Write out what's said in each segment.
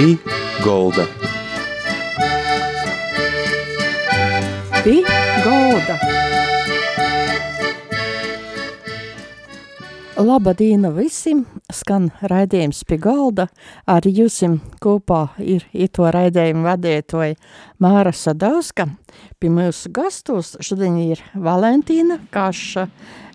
Pī Golda. Pī Golda. Labadīna visiem! Skan raidījums pie galda. Ar jums kopā ir ito raidījumu vadītoja Māra Sadauska. Pie mūsu gastos šodien ir Valentīna Kaša,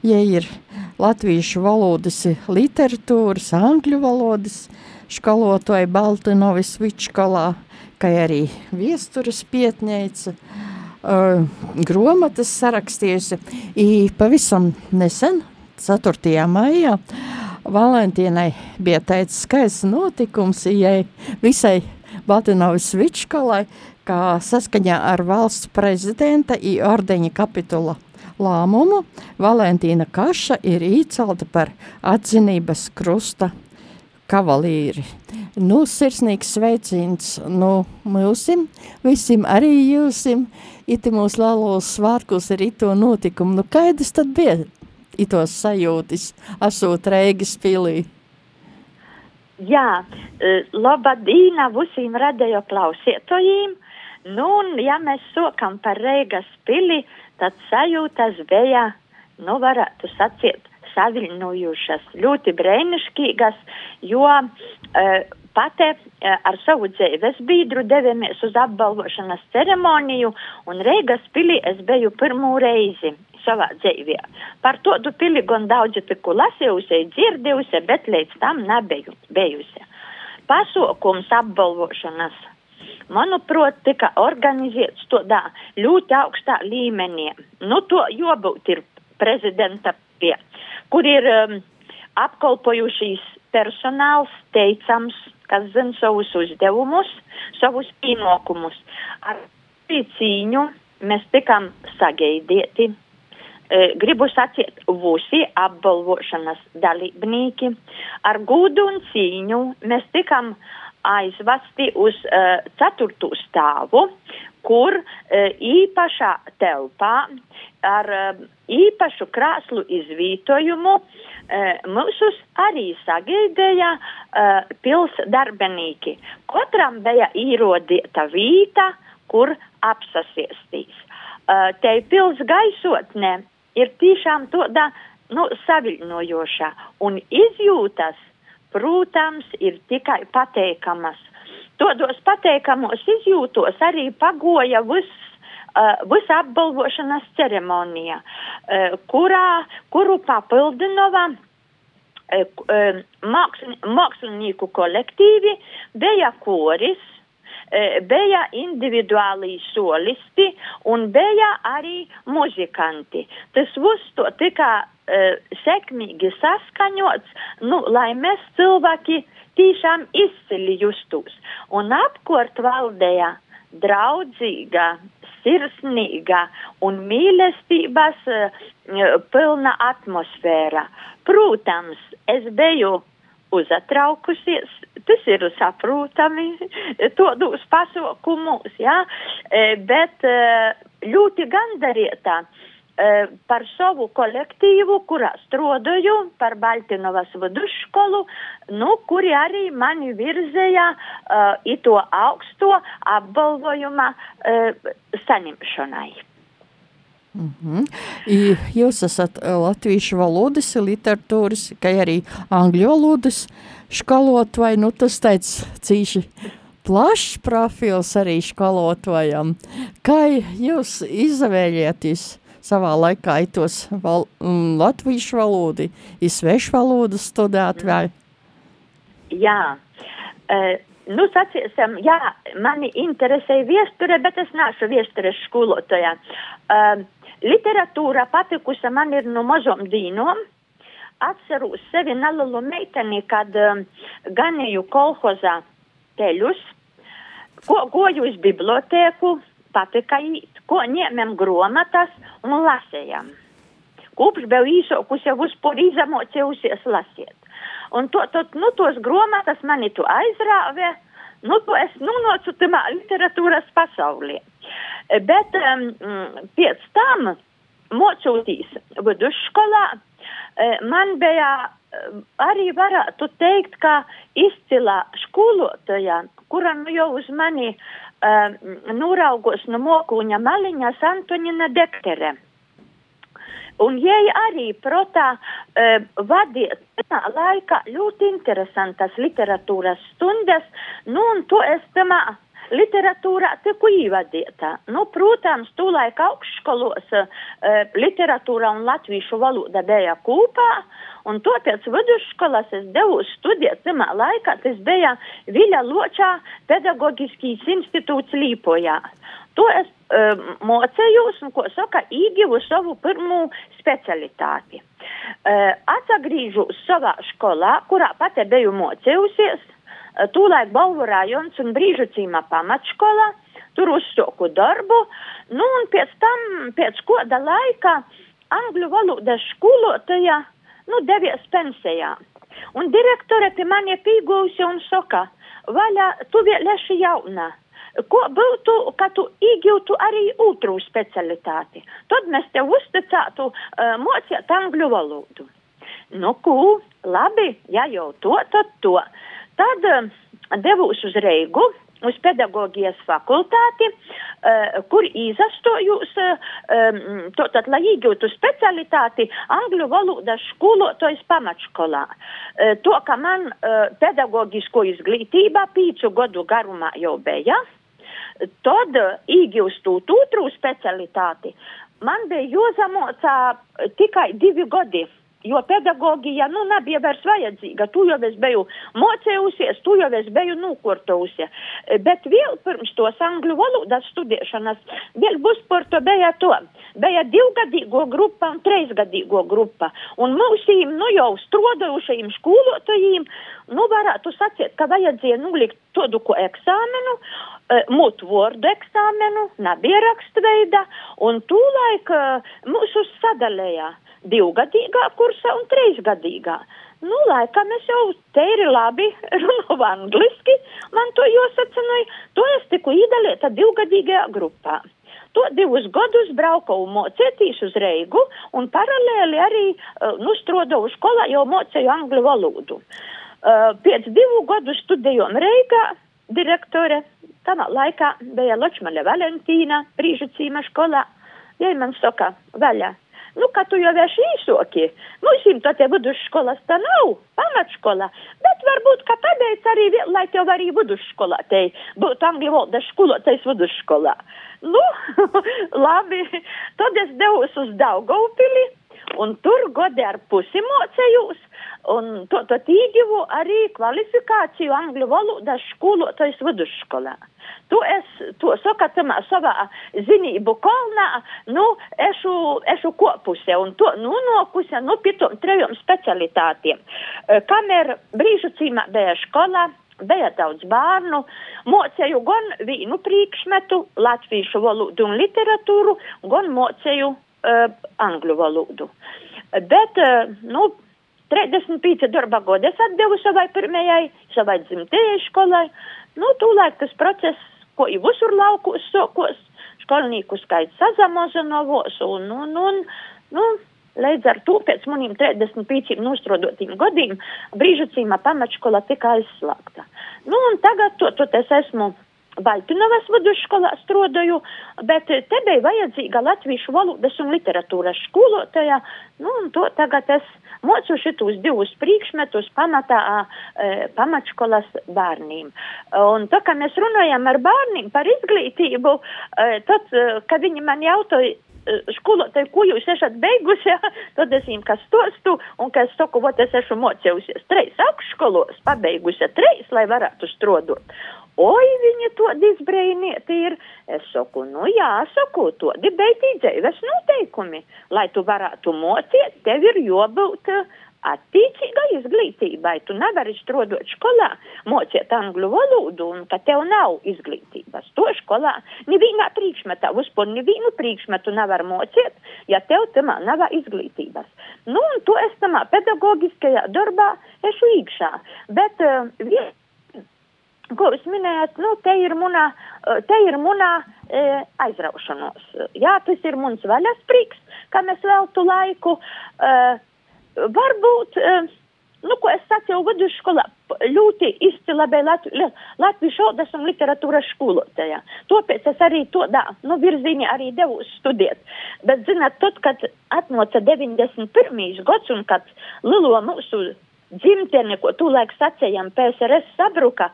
ja ir latviešu valodas literatūras, angļu valodas skolotāja Baltinovis Vičkolā, kā arī viesturas pietņeica, uh, gromatas sarakstījusi. I pavisam nesen 4. maijā. Valentīnai bija teicis skaists notikums, ja visai Baltinovas Vičkalai, kā saskaņā ar valsts prezidenta i ordeņa kapitula lēmumu Valentīna Kaša ir īcelta par atzinības krusta kavalīri. Nu, sirsnīgs sveiciens, nu, mūsim, visiem arī jūsim, iti mūsu lalos svārkus ar ito notikumu. Nu, kaidas tad bija itos sajūtis, esot Reigas pilī? Jā, e, labadīna visiem radējo klausietojiem. Nu, un ja mēs sokam par Reigas pili, tad sajūtas bija, nu, varētu sacīt, saviļņojušas, ļoti brēnišķīgas, jo uh, pate uh, ar savu dzīves biedru devāmies uz apbalvošanas ceremoniju, un Reigas pilī es biju pirmo reizi savā dzīvē. Par to tu pili gan daudz tiku lasījusi, dzirdējusi, bet līdz tam nebiju bijusi. Pasaukums apbalvošanas, manuprāt, tika organizēts tādā ļoti augstā līmenī. Nu, to jābūt ir prezidenta pie, kur ir um, apkalpojušīs personāls teicams, kas zina savus uzdevumus, savus pienākumus. Ar cīņu mēs tikam sagaidīti E, gribu sacīt, visi apbalvošanas dalībnieki ar gūdu un cīņu mēs tikam aizvesti uz uh, ceturto stāvu, kur uh, īpašā telpā ar uh, īpašu krāslu izvītojumu uh, mūsus arī sagaidīja uh, pils darbenīki. Katram bija īrodīta vīta, kur apsasiestīs. Uh, te pils gaisotne ir tiešām tāda nu, saviļņojoša. Un izjūtas, protams, ir tikai pateikamas. Todos pateikamos izjūtos arī pagoja viss. Uh, visa apbalvošanas ceremonija, uh, kurā, kuru papildinova uh, mākslinieku kolektīvi, bija koris, bija individuāli solisti un bija arī muzikanti. Tas viss to tika sekmīgi saskaņots, nu, lai mēs cilvēki tiešām izcili justos. Un apkort valdēja draudzīga, sirsnīga un mīlestības uh, pilna atmosfēra. Protams, es biju uzatraukusies, tas ir saprotami, todos pasaukumos, e, bet e, ļoti gandarītā e, par savu kolektīvu, kurā strodoju, par Baltinovas vidusskolu, nu, kuri arī mani virzēja uh, i to augsto apbalvojuma uh, saņemšanai. Mm -hmm. I jūs esat latviešu valodas, literatūras, kā arī angļu valodas skolot, vai nu tas tāds cīši plašs profils arī skolotājam. Kā jūs izvēlēties savā laikā tos val, um, latviešu valodi, ir svešu valodu studēt vai? Jā. Uh, Nu, sacīsim, jā, mani interesēja viesture, bet es neesmu viestures skolotāja. Uh, Literatūra patikusi man ir no mazom dīnom. Atceros sevi nelielu meiteni, kad um, ganīju kolhozā teļus, ko goju uz bibliotēku, patika īt, ko ņēmēm gromatas un lasējam. Kopš biju īsokus jau uz pori izamocējusies lasiet. Un to, to, nu, tos gromatas mani tu aizrāvē, nu, to es nonācu tamā literatūras pasaulē. Bet um, pēc tam, mocoties vidusskolā, man bija arī varētu teikt, ka izcilā skolotāja, kura nu jau uz mani uh, noraugos no mokuņa maliņas Antonina Dektere. Un jai arī protā uh, vadīja tā laikā ļoti interesantas literatūras stundas, nu un to es tamā literatūrā tiku īvadīta. Nu, protams, tūlaik augšskolos uh, literatūra un latviešu valoda bija kopā, un to pēc vidusskolas es devu studēt tamā laikā, tas bija Viļa Ločā pedagoģiskīs institūts Līpojā. To es um, mocējos un, ko saka, īgivu savu pirmo specialitāti. Uh, atsagrīžu savā skolā, kurā pati biju mocējusies, tūlaik Balvu rajons un brīžu cīmā pamatškolā, tur uzsoku darbu, nu un pēc tam, pēc koda laika, angļu valodas skolotāja, nu, devies pensijā. Un direktore pie mani pīgūsi un saka, vaļā, tu vēl esi jauna. Ko būtu, ka tu iegūtu arī otru specialitāti? Tad mēs tev uzticētu uh, mocīt angļu valodu. Nu, ko, labi, ja jau to, tad to. Tad uh, devos uz Reigu, uz pedagogijas fakultāti, uh, kur izastojos, uh, tātad, lai iegūtu specialitāti angļu valodas skolotojs pamatskolā. Uh, to, ka man uh, pedagogisko izglītība pīcu gadu garumā jau bija, tad iegūst otru specialitāti. Man bija jāzamocā tikai divi gadi jo pedagogija, nu, nebija vairs vajadzīga. Tu jau es biju mocējusies, tu jau es biju nukurtausi. Bet vēl pirms tos angļu valodas studēšanas, vēl būs par to bija to. Bija divgadīgo grupa un treisgadīgo grupa. Un mūsīm, nu, jau strodojušajiem skolotājiem, nu, varētu sacīt, ka vajadzēja nulikt tādu ko eksāmenu, mutu vārdu eksāmenu, nebija rakstveida, un tūlaik mūsu sadalēja divgadīgā kursā un trīsgadīgā. Nu, laikam es jau te ir labi runāju angliski, man to jāsacināja, to es tiku iedalīta divgadīgajā grupā. To divus gadus braucu mocētīs uz Reigu un paralēli arī, nu, strodoju skolā jau mocēju angļu valodu. Pēc divu gadu studējām Reigā, direktore, tamā laikā bija Ločmaļa Valentīna, brīžu cīma skolā. Jai man saka, vaļā, Nu, ka tu jau esi īsoki. Mums to te vidusskolas tā nav, pamatskola. Bet varbūt, ka pabeidz arī, lai tev arī vidusskolā te būtu angļu valodas skolotais vidusskolā. Nu, labi, tad es devos uz Daugaupili. Un tur gadi ar pusi mocējos, un to, to tīgivu arī kvalifikāciju angļu valodas skolotais vidusskolā. Tu es, to saka, tamā savā zinību kolnā, nu, ešu, ešu kopuse, un to, nu, nokuse, nu, pitom trejom specialitātiem. E, Kamēr brīžu cīmā bija skolā, bija daudz bērnu, mocēju gan vīnu priekšmetu, latviešu valodu un literatūru, gan mocēju uh, angļu valodu. Bet, uh, nu, 35 darba gadi es atdevu savai pirmajai, savai dzimtajai skolai. Nu, tūlēk tas process, ko jau visur laukos sokos, skolnieku skaits sazamazinājos un, un, un, nu, līdz ar to pēc maniem 35 nostrodotiem gadiem brīžucīmā pamatškola tika aizslēgta. Nu, un tagad to, to es esmu Baltinovas vidusskolā strodoju, bet te bija vajadzīga latviešu valodas un literatūras skolotāja, nu, un to tagad es mocu šitos divus priekšmetus pamatā e, pamatskolas bērniem. Un tā kā mēs runājam ar bērniem par izglītību, e, tad, e, kad viņi man jautāja, skolotāji, ko jūs esat beigusi, tad es viņiem kas stostu, un ka es saku, vot es esmu mocējusies treis augšskolos, pabeigusi treis, lai varētu strodot. Oi, viņa to disbrēnieti ir. Es saku, nu jā, saku, to dibeitī dzīves noteikumi. Lai tu varētu mocīt, tev ir jābūt attiecīga izglītībai. Tu nevari strādāt skolā, mocīt angļu valodu, un ka tev nav izglītības. To skolā nevienā priekšmetā, vispār nevienu priekšmetu nevar mocīt, ja tev tamā nav izglītības. Nu, un to es tamā pedagogiskajā darbā ešu iekšā. Bet uh, ko jūs minējat, nu, te ir munā, te ir munā e, aizraušanos. Jā, tas ir muns vaļasprīks, kā mēs veltu laiku. E, varbūt e, nu, ko es sacīju vidusskolā, ļoti izcila bija Latvi, Latvijas šaudas un literatūras skolotāja. Tāpēc es arī to, da, nu, virzīni arī devu studēt. Bet, zināt, tad, kad atnoca 91. gads un kad Lilo mūsu dzimteni, ko tūlaik sacējām, PSRS sabruka,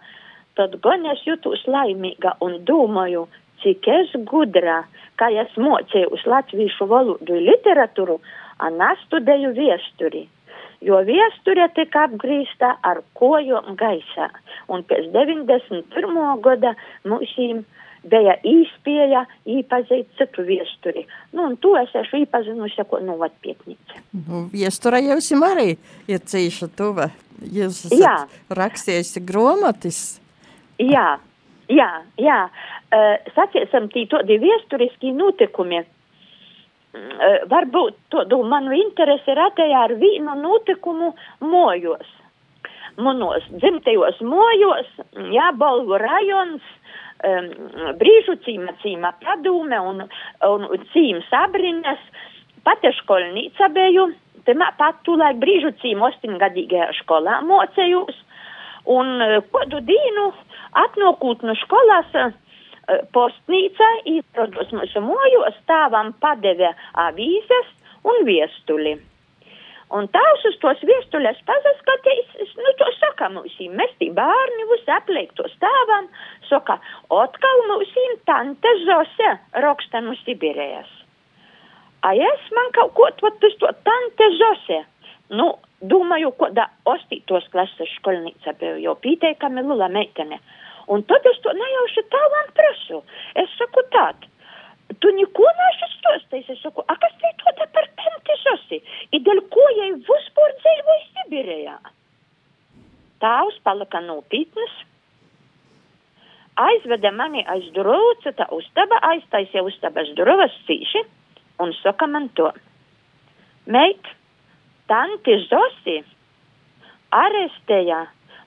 tad gan es jūtos laimīga un domāju, cik es gudra, kā es mocēju uz latviešu valodu literatūru, un es studēju viesturi jo viesture tika apgrīsta ar kojom gaisā. Un pēc 91. gada mums bija īspēja īpazīt citu viesturi. Nu, un to es esmu īpazinusi, ko nu vat pietnīca. Nu, viestura jums arī ir cīša tuva. Jūs esat rakstījusi gromatis. Jā, jā, jā. Uh, saciesim, tī todi viesturiski notikumi Eh, varbūt to manu interesi radīja ar vienu notikumu mojos. Manos dzimtajos mojos, jā, Balvu rajons, um, brīžu cīma cīma padūme un, un cīma sabrinas, pati školnīca biju, te pat tūlaik brīžu cīma ostingadīgajā skolā mocējos, un eh, kodu dīnu atnokūt no skolas, Eh, postnīca īprodos mūsu mojos stāvam padeve avīzes un viestuli. Un tās uz tos viestuļas pazaskatīs, nu, to saka mūsīm, mēs tī bārni visi apliek to stāvam, saka, otkal mūsīm tante Zose raksta no Sibirējas. A es man kaut ko to, to tante Zose, nu, domāju, ko da ostītos klases školnīca bija, jo pīteikami lula meitene. Un tad es to nejauši tālāk prasu. Es saku tādu. Tu neko neesi stostījis. Es saku, a kas te to te par tanti sosi? I dēļ ko jai vispār dzīvoja Sibirējā? Tāvs palika nopietnas. Aizveda mani aiz durvju, cita uztaba, aiztaisīja uztabas durvas cīši un saka man to. Meit, tanti Zosi arestēja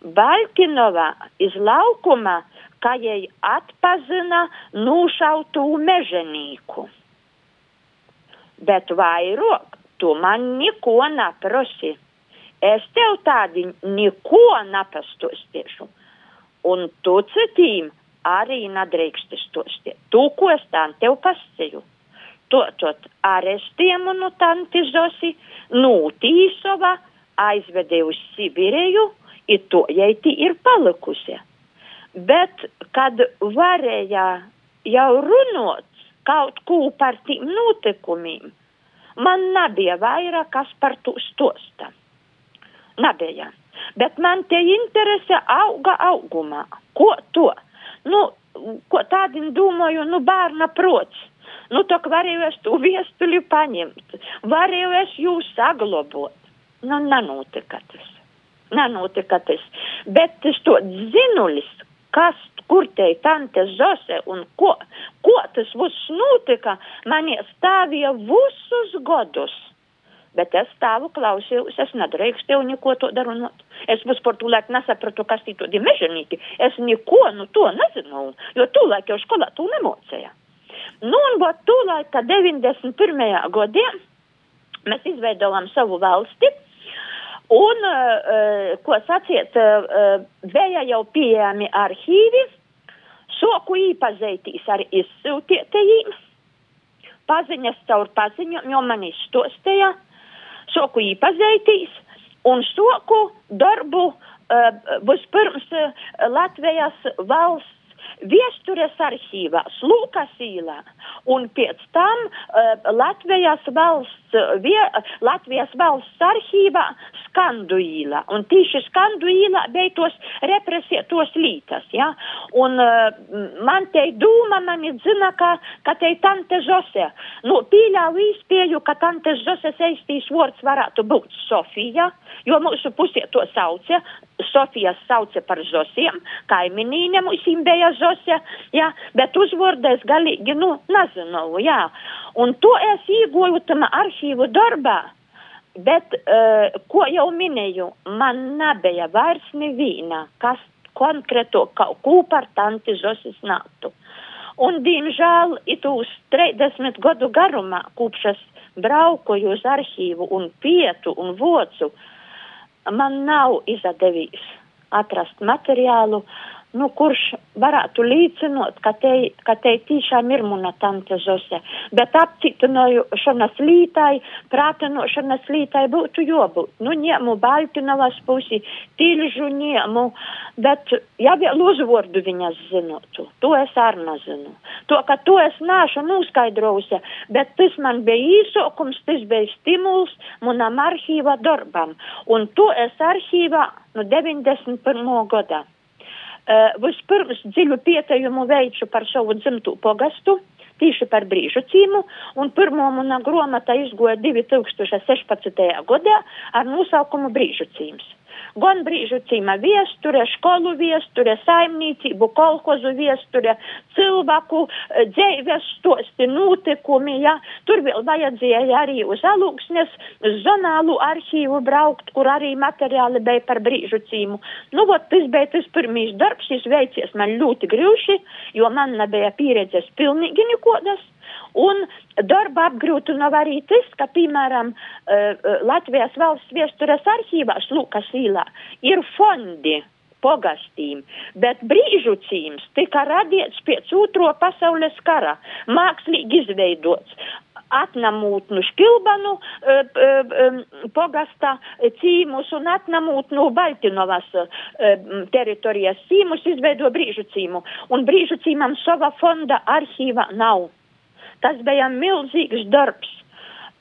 Baļkinovā iz laukuma, kā jai atpazina nūšautu mežanīku. Bet vairāk tu man neko neprasi. Es tev tādi neko nepastostiešu. Un tu citīm arī nedrīkst stostīt. Tu, ko es tā tev pasēju. To tot arestiem un tanti Zosi nūtīsova aizvedē uz Sibiriju ir to, tī ir palikusi. Bet, kad varēja jau runāt kaut ko par tiem notikumiem, man nebija vairāk kas par to stosta. Nebija. Bet man te interese auga augumā. Ko to? Nu, ko tādiem domāju, nu, bērna prots. Nu, tā varēju es to viestuli paņemt, varēju es jūs saglabot. Nu, nenotika tas nenotika tas. Bet tas to zinulis, kas, kur te ir tante Zose un ko, ko tas viss notika, man iestāvīja visus godus. Bet es stāvu klausījos, es nedrīkstēju neko to darunot. Es vispār tūlēk nesapratu, kas tī to di mežanīki. Es neko, nu to nezinu, jo tūlēk jau skolā to nemocēja. Nu un bot tūlēk, ka 91. gadē mēs izveidojām savu valsti, Un, uh, ko saciet, uh, bija jau pieejami arhīvi, soku īpazītīs ar izsūtītējiem, paziņas caur paziņu, jo man izstostēja, soku īpazītīs un soku darbu uh, vispirms uh, Latvijas valsts Viestures arhīvā, Lūkas īlā un pēc tam uh, Latvijas valsts, vie, Latvijas valsts arhīvā Skandu īlā. Un tīši Skandu īlā bija tos represētos lītas, ja? Un uh, man te dūma, man ir zina, ka, ka te tante Zose. Nu, pīļāvu īspēju, ka tante Zose seistīs vārds varētu būt Sofija, jo mūsu pusē to sauca. Sofijas sauca par Zosiem, kaiminīne mums bija Zose, jā, bet uzvārdēs galīgi, nu, nezinu, jā. Un to es iegūju tam arhīvu darbā. Bet, uh, ko jau minēju, man nebija vairs neviena, kas konkrēto kaut ko par tanti Zosis nāktu. Un, diemžēl, itūs 30 gadu garumā, kopš es braukoju uz arhīvu un pietu un vocu, man nav izdevies atrast materiālu, nu, kurš varētu līdzinot, ka te, ka te tiešām ir muna tante Zose. Bet apcitinošanas lītai, prātinošanas lītai būtu jābūt. Nu, ņēmu Baltinovas pusi, tilžu ņēmu, bet ja vēl uzvordu viņas zinotu, to es arī nezinu. To, ka to es nāšu noskaidrojusi, bet tas man bija īsokums, tas bija stimuls manam arhīva darbam. Un to es arhīvā no 91. gadā. Uh, vispirms dziļu pietejumu veicu par savu dzimtu pogastu, tīši par brīžu cīmu, un pirmo mana gromata izgoja 2016. gadā ar nosaukumu brīžu cīms gan brīžu cīma viesture, skolu viesture, saimniecību, kolhozu viesture, cilvēku e, dzēves stosti, notikumi, ja. Tur vēl vajadzēja arī uz alūksnes, uz zonālu arhīvu braukt, kur arī materiāli bija par brīžu cīmu. Nu, vot, tas bija tas pirmīs darbs, šis veicies man ļoti grūši, jo man nebija pieredzes pilnīgi nekodas. Un darba apgrūtinava arī tas, ka, piemēram, uh, Latvijas valsts viestures arhīvās Lukas īlā ir fondi pogastīm, bet brīžu cīms tika radīts pēc otro pasaules kara, mākslīgi izveidots atnamūtnu škilbanu e, e, pogasta cīmus un atnamūtnu Baltinovas e, teritorijas cīmus izveido brīžu cīmu. Un brīžu cīmam sava fonda arhīva nav. Tas bija milzīgs darbs.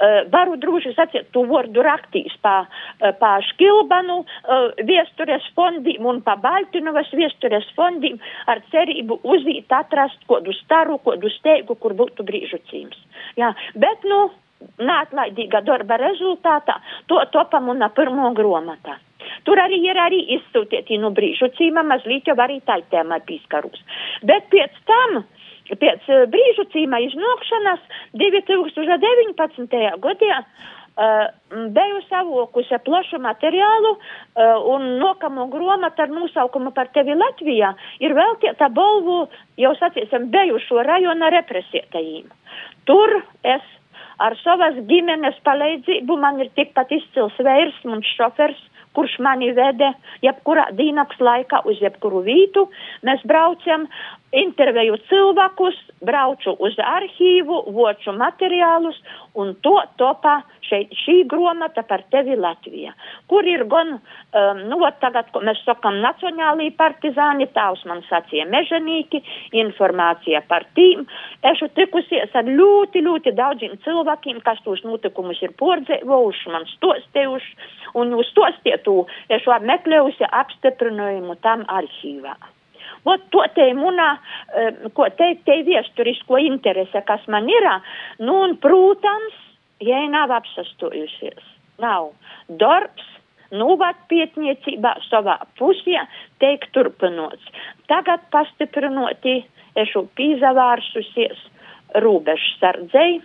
Uh, varu droši sacīt, tu vārdu raktīs pa, uh, pa Škilbanu uh, viestures fondiem un pa Baltinovas viestures fondiem ar cerību uzīt atrast kodu staru, kodu steigu, kur būtu brīžu cīms. Jā, bet, nu, neatlaidīga darba rezultātā to topam un pirmo gromata. Tur arī ir arī izsūtīti no brīžu cīma, mazliet jau arī tā tēmai pīskarus. Bet pēc tam pēc eh, brīžu cīma iznākšanas 2019. gadā uh, biju savokusi plašu materiālu uh, un nokamo gromatu ar nosaukumu par tevi Latvijā ir veltīta balvu, jau sacīsim, bijušo rajona represētajiem. Tur es ar savas ģimenes palīdzību man ir tikpat izcils vērs un šofers kurš mani vede jebkurā dīnaks laikā uz jebkuru vītu. Mēs braucam intervēju cilvēkus, braucu uz arhīvu, voču materiālus un to topā šeit šī gromata par tevi Latvijā, kur ir gan, um, nu, ot tagad, ko mēs sakam, nacionālī partizāni, tāvs man sacīja mežanīki, informācija par tīm. Ešu tikusies ar ļoti, ļoti daudziem cilvēkiem, kas tos notikumus ir pordzēvojuši, man stostējuši, un uz stostietu ešu apmeklējusi apstiprinājumu tam arhīvā. Vot to te munā, ko te, te viesturisko interese, kas man ir, nu un, protams, jai nav apsastojusies. Nav darbs, nuvat pietniecībā savā pusē, teikt turpinots. Tagad pastiprinoti, ešu pīzavārsusies rūbežu sardzei,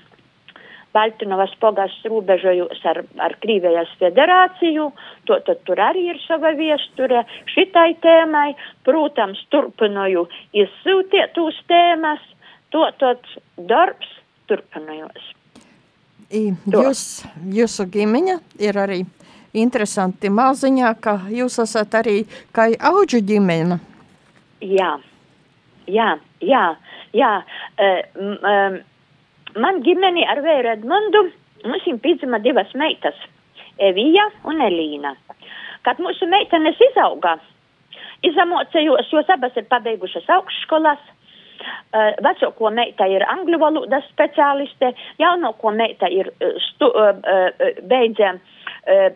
Baltinovas pogas robežojos ar, ar Krīvijas federāciju, to tad tur arī ir sava viesture šitai tēmai, protams, turpinoju izsūtiet uz tēmas, to tad darbs turpinojos. Jūs, jūsu ģimeņa ir arī interesanti maziņā, ka jūs esat arī kā auģu ģimene. Jā, jā, jā, jā. Uh, um, man ģimeni ar vēru Edmundu mums ir piedzima divas meitas - Evija un Elīna. Kad mūsu meitenes izauga, izamocējos, jo abas ir pabeigušas augšskolas. Uh, vecāko meita ir angļu valodas speciāliste, jaunāko meita ir stu, uh, uh, beidzē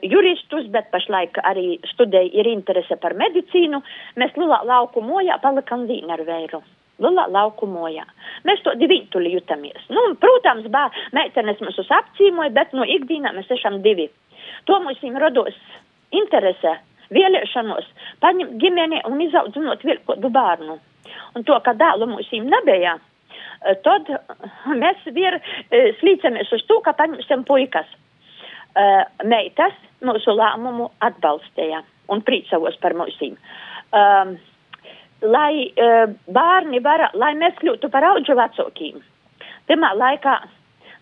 juristus, bet pašlaik arī studēja ir interese par medicīnu. Mēs lielā lauku mojā palikam vēru lielā laukumojā. Mēs to divi tuļi jutamies. Nu, protams, bā, meitenes mums uz apcīmoja, bet no ikdienā mēs esam divi. To mums viņam rados interese, vēlēšanos, paņemt ģimeni un izaudzinot vēl kādu bērnu. Un to, ka dēlu mums viņam nebija, eh, tad mēs vir eh, slīcamies uz to, ka paņemsim puikas. Meitas mūsu lēmumu atbalstīja un priecavos par mums. Um, lai bērni var, lai mēs kļūtu par auģu vecākiem. Pirmā laikā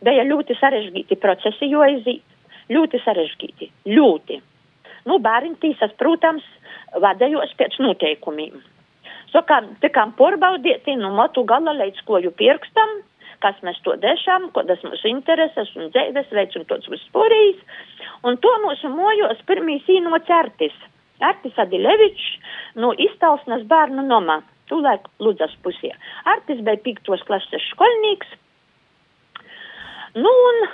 bija ļoti sarežģīti procesi, jo aiziet. Ļoti sarežģīti. Ļoti. nu, bērntīsas, protams, vadējos pēc noteikumiem. Saka, tikām porbaudīti, nu, motu gala līdz koju pirkstam, kas mēs to dešām, kādas mūsu intereses un dzīvesveids un tots vispārējais. Un to mūsu mojos pirmīs īnots Artis. Artis Adilevičs no iztalsnas bērnu nomā, tūlēk Ludzas pusē. Artis bija piktos klases skolnīgs. Nu, un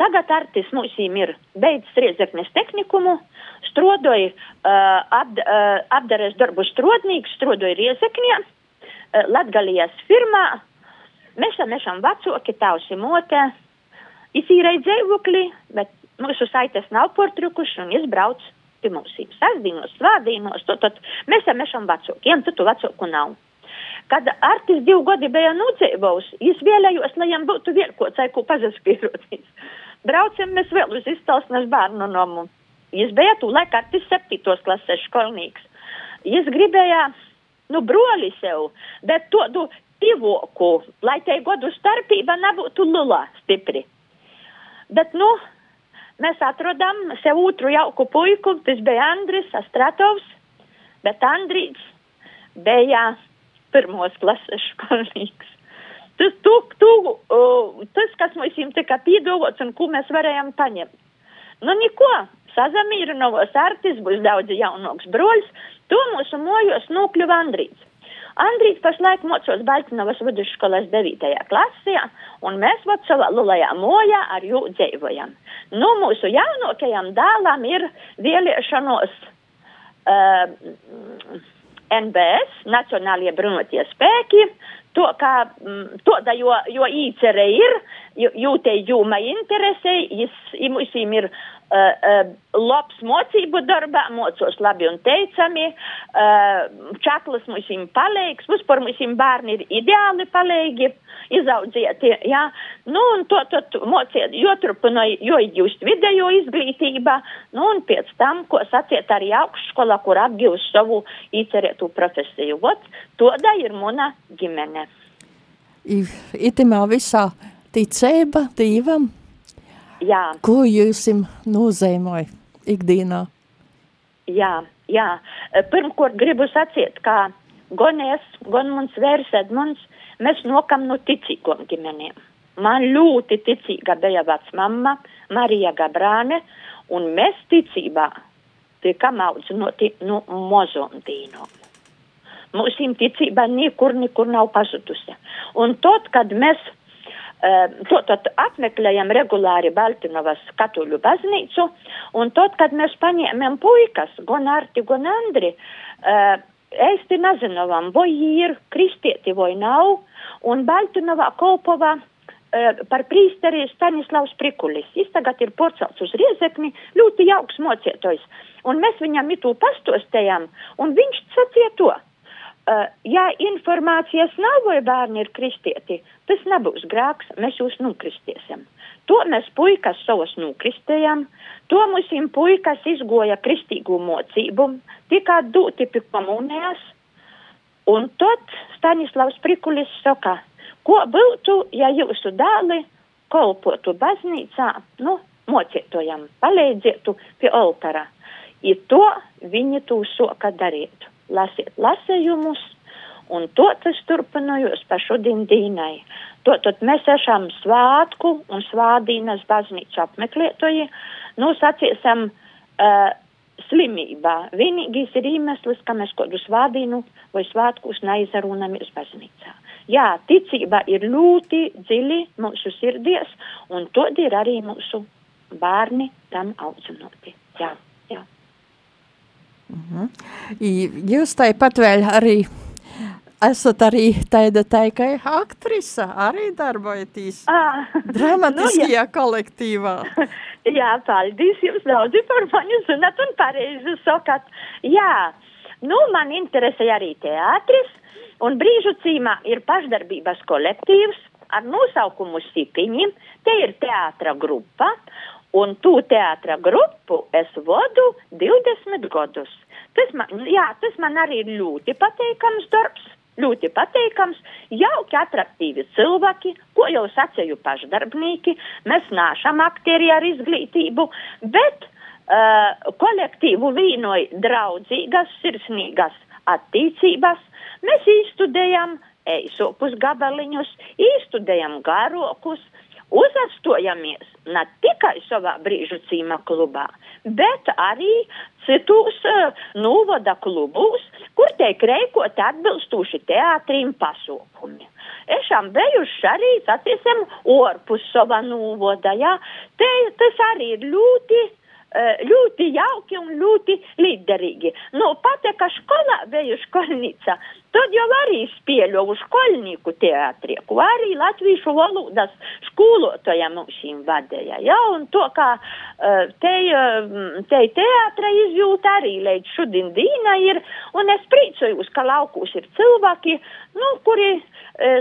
tagad Artis mums ir beidzis Riezeknes tehnikumu, strodoja uh, ap, uh, apdarēs darbu strodnīgs, strodoja Riezeknē, uh, Latgalijas firmā, Mēs esam vecāki, tavs ir motē. Izīrēja dzīvokli, bet mūsu saites nav portrukuši un izbrauc pie mums. Sasdienos, svādienos, to, tad mēs esam vecāki, jām tu vecāku nav. Kad Artis divu gadi bija nudzīvojis, es vēlējos, lai viņam būtu vēl ko pazaspīroties. Braucam mēs vēl uz izcelsmes bērnu nomu. Es biju tūlēk Artis septītos klases skolnīgs. Es gribēju, nu, broli sev, bet to, tu, divoku, lai te godu starpība nebūtu lula stipri. Bet, nu, mēs atrodam sev otru jauku puiku, tas bija Andris Astratovs, bet Andrīts bija pirmos klases skolnieks. Tas, tu, tu, uh, tas, kas mums tika piedāvāts un ko mēs varējām paņemt. Nu, neko, sazamīrinovos artis būs daudz jaunāks broļs, to mūsu mojos nokļuva Andrīts. Andrīs pašlaik mocos Baltinovas vidusskolas 9. klasē, un mēs vat savā lulajā mojā ar jū dzīvojam. Nu, mūsu jaunākajam dēlam ir vēlēšanos uh, NBS, Nacionālie brunotie spēki, to, kā, to da, jo, jo īcere ir, jūtei jūma interesē, jis, imusim ir uh, labs mocību darbā, mocos labi un teicami, uh, čaklas mums ir palīgs, vispār mums bērni ir ideāli palīgi, izaudzieti, jā, nu un to, to, to mociet, jo turpināja, jo jūs vidējo izglītībā, nu un pēc tam, ko saciet arī augšskola, kur apgūst savu īcerētu profesiju. Vot, to da ir mana ģimene. Itimā visā ticība Dievam? Jā. Ko jūs nozīmoja ikdienā? Jā, jā. Pirmkārt gribu sacīt, ka gan es, gan mans vērs Edmunds, mēs nokam no ticīgām ģimenēm. Man ļoti ticīga bija vecmamma Marija Gabrāne, un mēs ticībā tikam audzināti no mozom dīnom. Mūsu ticība nekur, nekur nav pazudusi. Un tad, kad mēs Tātad apmeklējam regulāri Baltinovas katoļu baznīcu, un tad, kad mēs paņēmām puikas, gan Arti, gan Andri, īsti nezinām, vai ir kristieti vai nav, un Baltinovā Kolpova par prīsteri Stanislavs Prikulis. Viņš tagad ir porcelts uz riezekni, ļoti jauks mocietojs. Un mēs viņam itu pastostējām, un viņš sacīja to. Uh, ja informācijas nav, vai bērni ir kristieti, tas nebūs grēks, mēs jūs nukristiesim. To mēs puikas savas nukristējam, to mūsim puikas izgoja kristīgu mocību, tikai dūti pie komunijas, un tad Stanislavs Prikulis saka, ko būtu, ja jūsu dēli kolpotu baznīcā, nu, mocietojam, palīdzētu pie altara. I to viņi to soka darītu lasiet lasējumus, un to tas turpinājos pa šodien dīnai. To, tad mēs esam svātku un svādīnas baznīcu apmeklētoji, nu, sacīsim, uh, slimībā. Vienīgais ir iemesls, ka mēs kādu svādīnu vai svētkus neizarūnamies baznīcā. Jā, ticība ir ļoti dziļi mūsu sirdies, un to ir arī mūsu bērni tam audzinoti. Jā. -hmm. Jūs tāpat vēl arī esat arī tāda teikai aktrise, arī darbojaties ah, dramatiskajā nu, kolektīvā. jā, paldies jums daudz par mani zināt un pareizi sakat. Jā, nu man interesē arī teātris, un brīžu cīmā ir pašdarbības kolektīvs ar nosaukumu Sipiņi, te ir teātra grupa, Un tu teātra grupu es vadu 20 gadus. Tas man, jā, tas man arī ir ļoti pateikams darbs. Ļoti pateikams, jauki, attraktīvi cilvēki, ko jau sacīju pašdarbnieki. Mēs nāšam aktieri ar izglītību, bet uh, kolektīvu vīnoja draudzīgas, sirsnīgas attīcības. Mēs īstudējam eisopus gabaliņus, īstudējam garokus, uzastojamies ne tikai savā brīžu cīma klubā, bet arī citus uh, novada klubus, kur tiek reikoti atbilstoši teātrim pasūkumi. Esam bijuši arī, sacīsim, orpus sava novoda, jā. Te, tas arī ir ļoti ļoti jauki un ļoti liderīgi. Nu, pat, ka skolā bija skolnīca, tad jau arī spēļoju skolnieku teātrieku, arī latviešu valodas skolotoja mums vadīja. Ja? Un to, kā te, te teātra izjūta arī līdz šodien dīna ir, un es priecājos, ka laukūs ir cilvēki, nu, kuri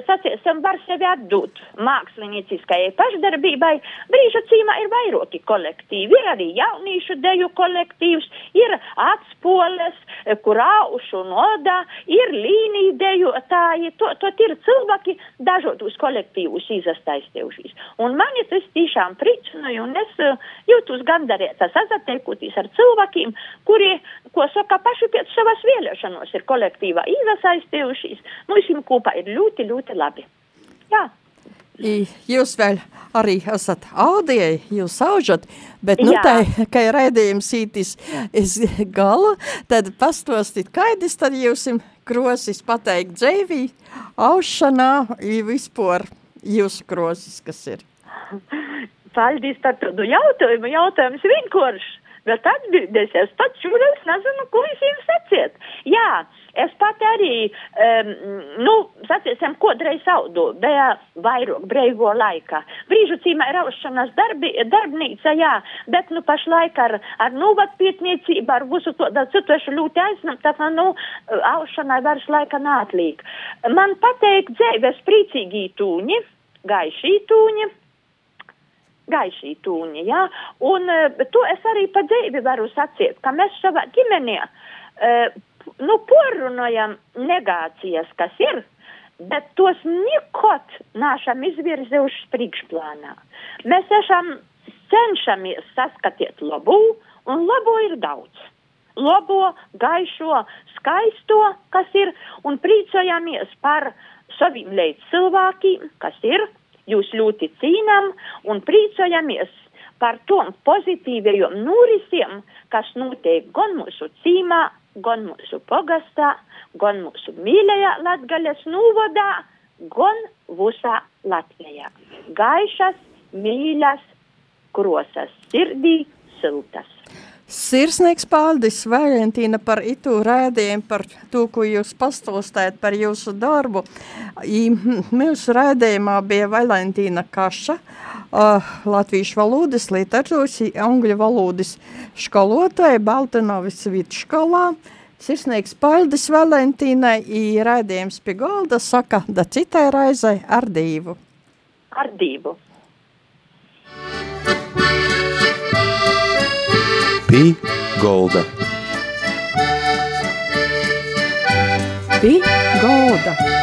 saciesim, var sevi atdot mākslinieckajai pašdarbībai. Brīža cīmā ir vairāki kolektīvi, ir arī jauniešu deju kolektīvs, ir atspoles, kur aušu nodā, ir līnija dejotāji, to, to ir cilvēki dažādus kolektīvus izastaistējušies. Un mani tas tiešām pricinoja, un es jūtos gandarēta sazateikoties ar cilvēkiem, kuri, ko saka, paši pēc savas vēlēšanos ir kolektīvā izasaistējušies. Mums kopā ir ļoti, ļoti labi. Jā. Jūs vēl arī esat audijai, jūs aužat, bet nu tā, ka ir raidījums ītis iz gala, tad pastostit kaidis, tad jūsim krosis pateikt dzēvī, aušanā, vispār jūsu krosis, kas ir. Paldies par tādu jautājumu, jautājums vienkārši, bet atbildēsies pats šūrēs, nezinu, ko es jums sacīt. Jā, uh, Es pat arī, um, nu, sacīsim, kodreiz audu, bija vairāk brīvo laikā. Brīžu cīmē raušanas darbi, darbnīca, jā, bet, nu, pašlaik ar, ar nuvatpietniecību, ar visu to, da citu ļoti aizņem, tā, nu, aušanai vairs laika nātlīk. Man pateikt dzēves priecīgi tūņi, gaišī tūņi gaišī tūņi, jā, un uh, to es arī pa dzīvi varu sacīt, ka mēs savā ģimenē uh, nu, porunājam negācijas, kas ir, bet tos nekot nāšam izvirzējuši priekšplānā. Mēs esam cenšamies saskatīt labu, un labo ir daudz. Labo, gaišo, skaisto, kas ir, un priecojamies par saviem līdz cilvēkiem, kas ir, jūs ļoti cīnām, un priecojamies par tom pozitīvajiem norisiem, kas notiek gan mūsu cīmā, gon mūsų pogastą, gon mūsų mylėją Latgalės nuvodą, gon visą Latviją. Gaišas, mylas, kruosas, sirdį, siltas. Sirsnīgs paldies, Valentīna, par itu rēdījumu, par to, ko jūs pastostājat par jūsu darbu. I, mūsu rēdījumā bija Valentīna Kaša, uh, latviešu valodas, literatūras, angļu valodas skolotāja Baltinovis vidusskolā. Sirsnīgs paldies Valentīnai, i rēdījums pie golda saka, da citai raizai ar divu. Ar divu. Pī golda. Pī golda.